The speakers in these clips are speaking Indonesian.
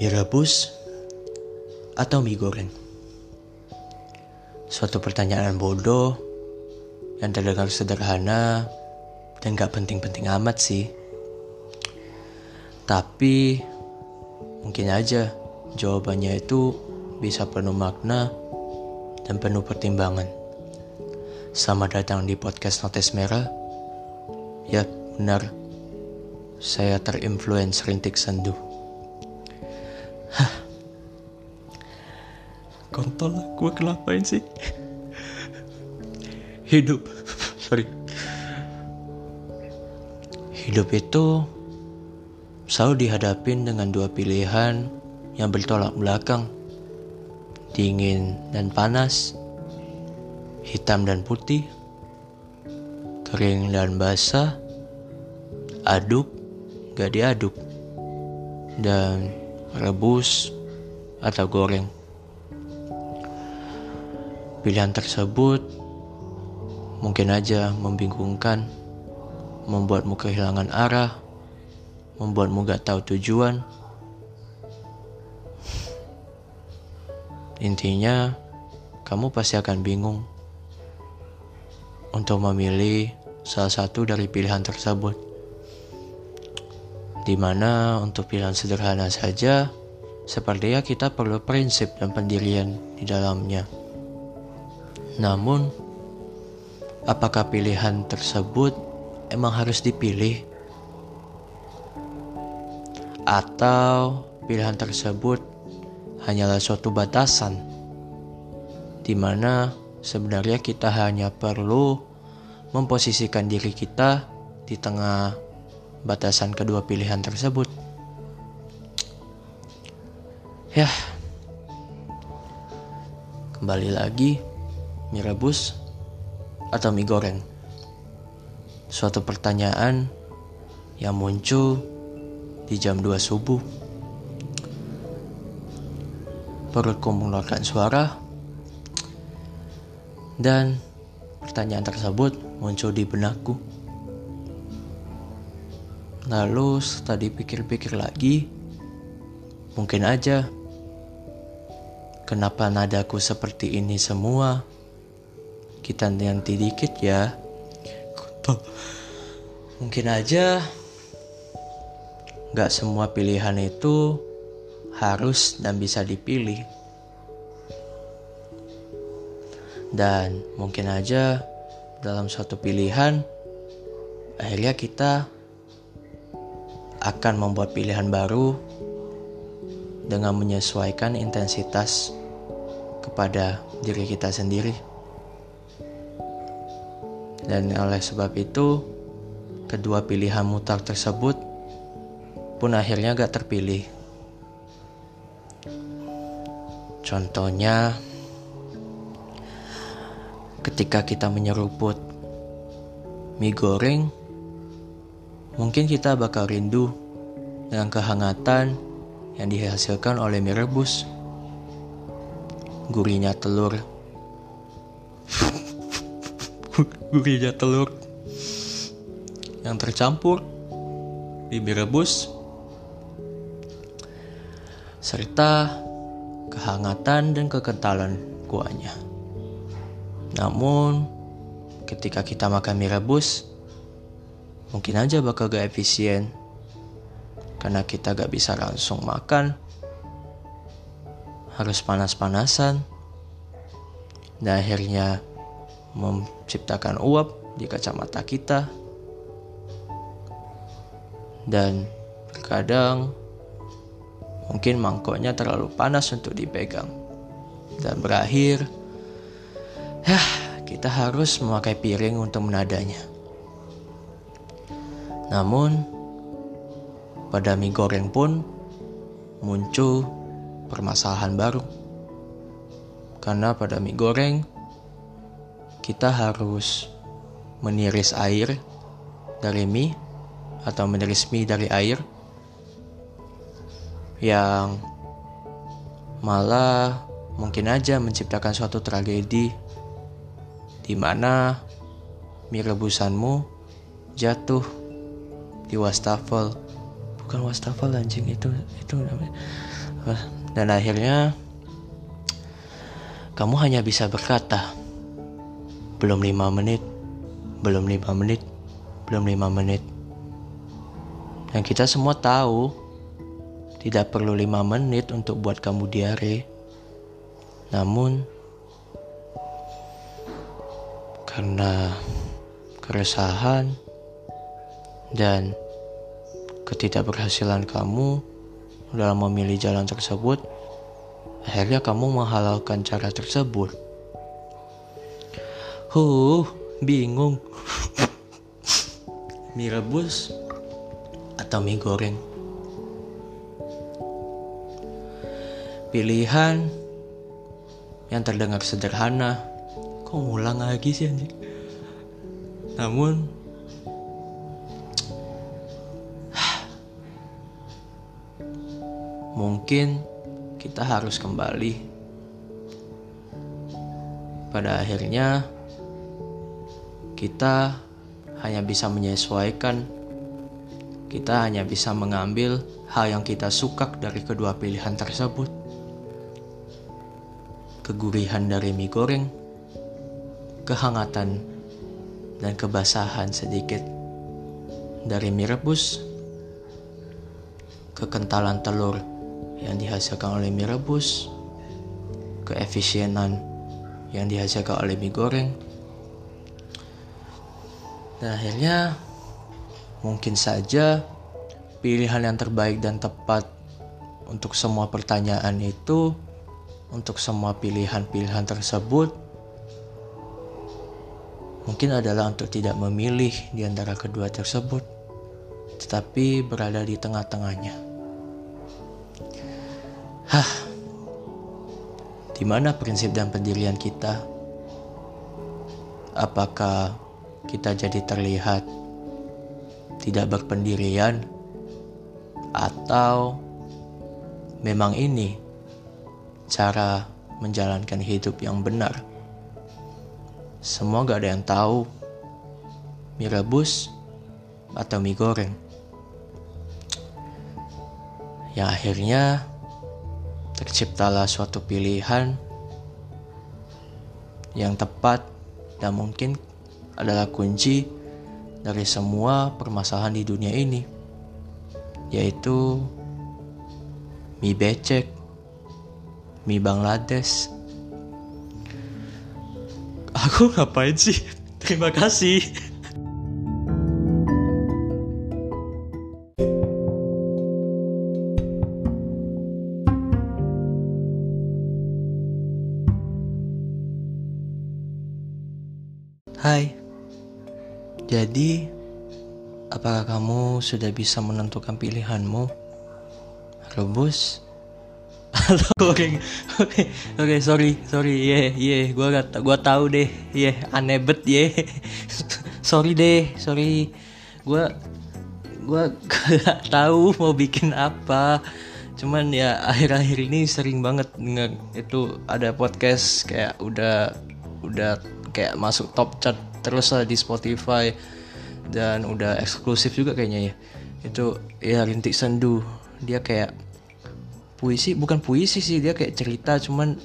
Mie rebus atau mie goreng? Suatu pertanyaan bodoh yang terdengar sederhana dan gak penting-penting amat sih. Tapi mungkin aja jawabannya itu bisa penuh makna dan penuh pertimbangan. Selamat datang di podcast Notes Merah. Ya, benar. Saya terinfluence rintik sendu. Kontol gue kelapain sih? Hidup. Sorry. Hidup itu selalu dihadapin dengan dua pilihan yang bertolak belakang. Dingin dan panas. Hitam dan putih. Kering dan basah. Aduk, gak diaduk. Dan rebus atau goreng. Pilihan tersebut mungkin aja membingungkan, membuatmu kehilangan arah, membuatmu gak tahu tujuan. Intinya, kamu pasti akan bingung untuk memilih salah satu dari pilihan tersebut. Di mana untuk pilihan sederhana saja, sepertinya kita perlu prinsip dan pendirian di dalamnya. Namun, apakah pilihan tersebut emang harus dipilih? Atau pilihan tersebut hanyalah suatu batasan di mana sebenarnya kita hanya perlu memposisikan diri kita di tengah batasan kedua pilihan tersebut. Ya, kembali lagi mie rebus atau mie goreng? Suatu pertanyaan yang muncul di jam 2 subuh. Perutku mengeluarkan suara dan pertanyaan tersebut muncul di benakku. Lalu setelah dipikir-pikir lagi, mungkin aja kenapa nadaku seperti ini semua kita nanti dikit ya. Mungkin aja gak semua pilihan itu harus dan bisa dipilih. Dan mungkin aja dalam suatu pilihan akhirnya kita akan membuat pilihan baru dengan menyesuaikan intensitas kepada diri kita sendiri. Dan oleh sebab itu, kedua pilihan mutar tersebut pun akhirnya gak terpilih. Contohnya, ketika kita menyeruput mie goreng, mungkin kita bakal rindu dengan kehangatan yang dihasilkan oleh mie rebus. Gurihnya telur gurihnya telur yang tercampur bibir rebus serta kehangatan dan kekentalan kuahnya. Namun, ketika kita makan mie rebus, mungkin aja bakal gak efisien karena kita gak bisa langsung makan, harus panas-panasan, dan akhirnya menciptakan uap di kacamata kita. Dan terkadang mungkin mangkoknya terlalu panas untuk dipegang. Dan berakhir ya kita harus memakai piring untuk menadanya. Namun pada mie goreng pun muncul permasalahan baru. Karena pada mie goreng kita harus meniris air dari mie atau meniris mie dari air yang malah mungkin aja menciptakan suatu tragedi di mana mie rebusanmu jatuh di wastafel. Bukan wastafel anjing. Itu itu dan akhirnya kamu hanya bisa berkata belum lima menit. Belum lima menit. Belum lima menit. Dan kita semua tahu tidak perlu lima menit untuk buat kamu diare. Namun karena keresahan dan ketidakberhasilan kamu dalam memilih jalan tersebut, akhirnya kamu menghalalkan cara tersebut. Huh, bingung. mie rebus atau mie goreng? Pilihan yang terdengar sederhana, kok ngulang lagi sih anjing? Namun mungkin kita harus kembali. Pada akhirnya, kita hanya bisa menyesuaikan, kita hanya bisa mengambil hal yang kita suka dari kedua pilihan tersebut. Kegurihan dari mie goreng, kehangatan dan kebasahan sedikit dari mie rebus, kekentalan telur yang dihasilkan oleh mie rebus, keefisienan yang dihasilkan oleh mie goreng, dan akhirnya mungkin saja pilihan yang terbaik dan tepat untuk semua pertanyaan itu, untuk semua pilihan-pilihan tersebut, mungkin adalah untuk tidak memilih di antara kedua tersebut, tetapi berada di tengah-tengahnya. Hah, di mana prinsip dan pendirian kita? Apakah kita jadi terlihat tidak berpendirian, atau memang ini cara menjalankan hidup yang benar? Semua gak ada yang tahu. Mie rebus atau mie goreng. Yang akhirnya terciptalah suatu pilihan yang tepat dan mungkin adalah kunci dari semua permasalahan di dunia ini, yaitu mie becek, mie Bangladesh. Aku ngapain sih? Terima kasih. Kamu sudah bisa menentukan pilihanmu? Rebus atau goreng? Oke, oke, sorry, sorry, yeah, yeah, gua gak, gua tahu deh, yeah, aneh bet, yeah. sorry deh, sorry, gua, gua gak tahu mau bikin apa. Cuman ya akhir-akhir ini sering banget dengar itu ada podcast kayak udah udah kayak masuk top chart terus lah di Spotify dan udah eksklusif juga kayaknya ya. Itu ya rintik sendu. Dia kayak puisi bukan puisi sih dia kayak cerita cuman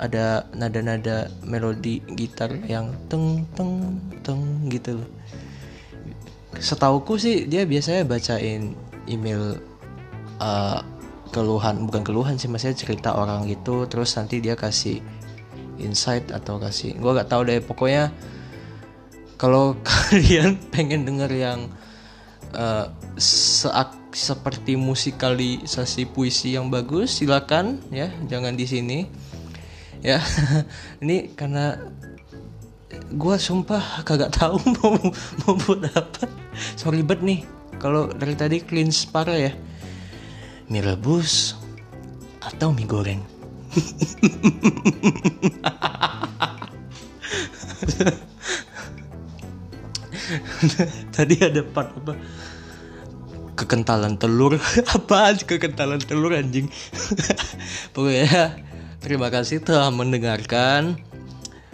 ada nada-nada melodi gitar yang teng teng teng gitu loh. Setauku sih dia biasanya bacain email uh, keluhan bukan keluhan sih maksudnya cerita orang gitu terus nanti dia kasih insight atau kasih gue gak tahu deh pokoknya kalau kalian pengen denger yang uh, seak seperti musikalisasi puisi yang bagus silakan ya jangan di sini. Ya ini karena gue sumpah kagak tahu mau mau buat apa. Sorry bet nih kalau dari tadi clean parah ya. Mie rebus atau mie goreng Tadi ada part apa? Kekentalan telur. Apa kekentalan telur anjing? Pokoknya terima kasih telah mendengarkan.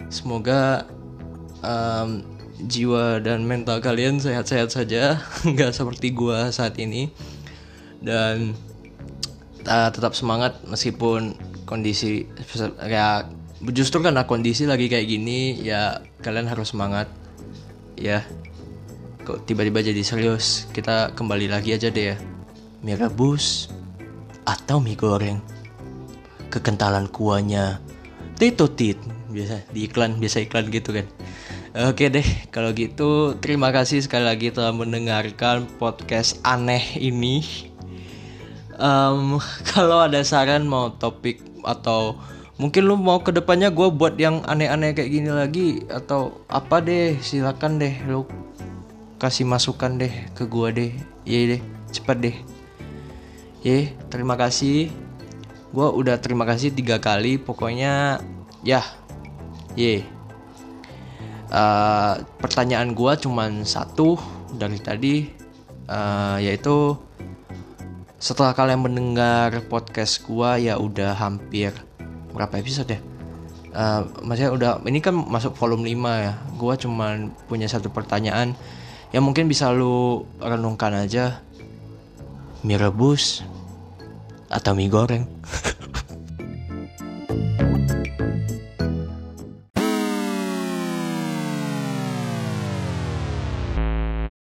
Semoga um, jiwa dan mental kalian sehat-sehat saja. Nggak seperti gua saat ini. Dan uh, tetap semangat meskipun kondisi ya justru karena kondisi lagi kayak gini ya kalian harus semangat. Ya kok tiba-tiba jadi serius? Kita kembali lagi aja deh ya. Mie rebus atau mie goreng? Kekentalan kuahnya. Titotit. Biasa di iklan biasa iklan gitu kan. Oke deh, kalau gitu terima kasih sekali lagi telah mendengarkan podcast aneh ini. Um, kalau ada saran mau topik atau mungkin lu mau ke depannya gue buat yang aneh-aneh kayak gini lagi atau apa deh, silakan deh. Lu kasih masukan deh ke gue deh, iya deh, cepet deh. Ye, terima kasih. Gue udah terima kasih tiga kali, pokoknya ya, ye uh, pertanyaan gue cuman satu dari tadi uh, yaitu setelah kalian mendengar podcast gue ya udah hampir berapa episode ya? Uh, maksudnya udah ini kan masuk volume 5 ya. Gue cuman punya satu pertanyaan yang mungkin bisa lu renungkan aja. Mie rebus atau mie goreng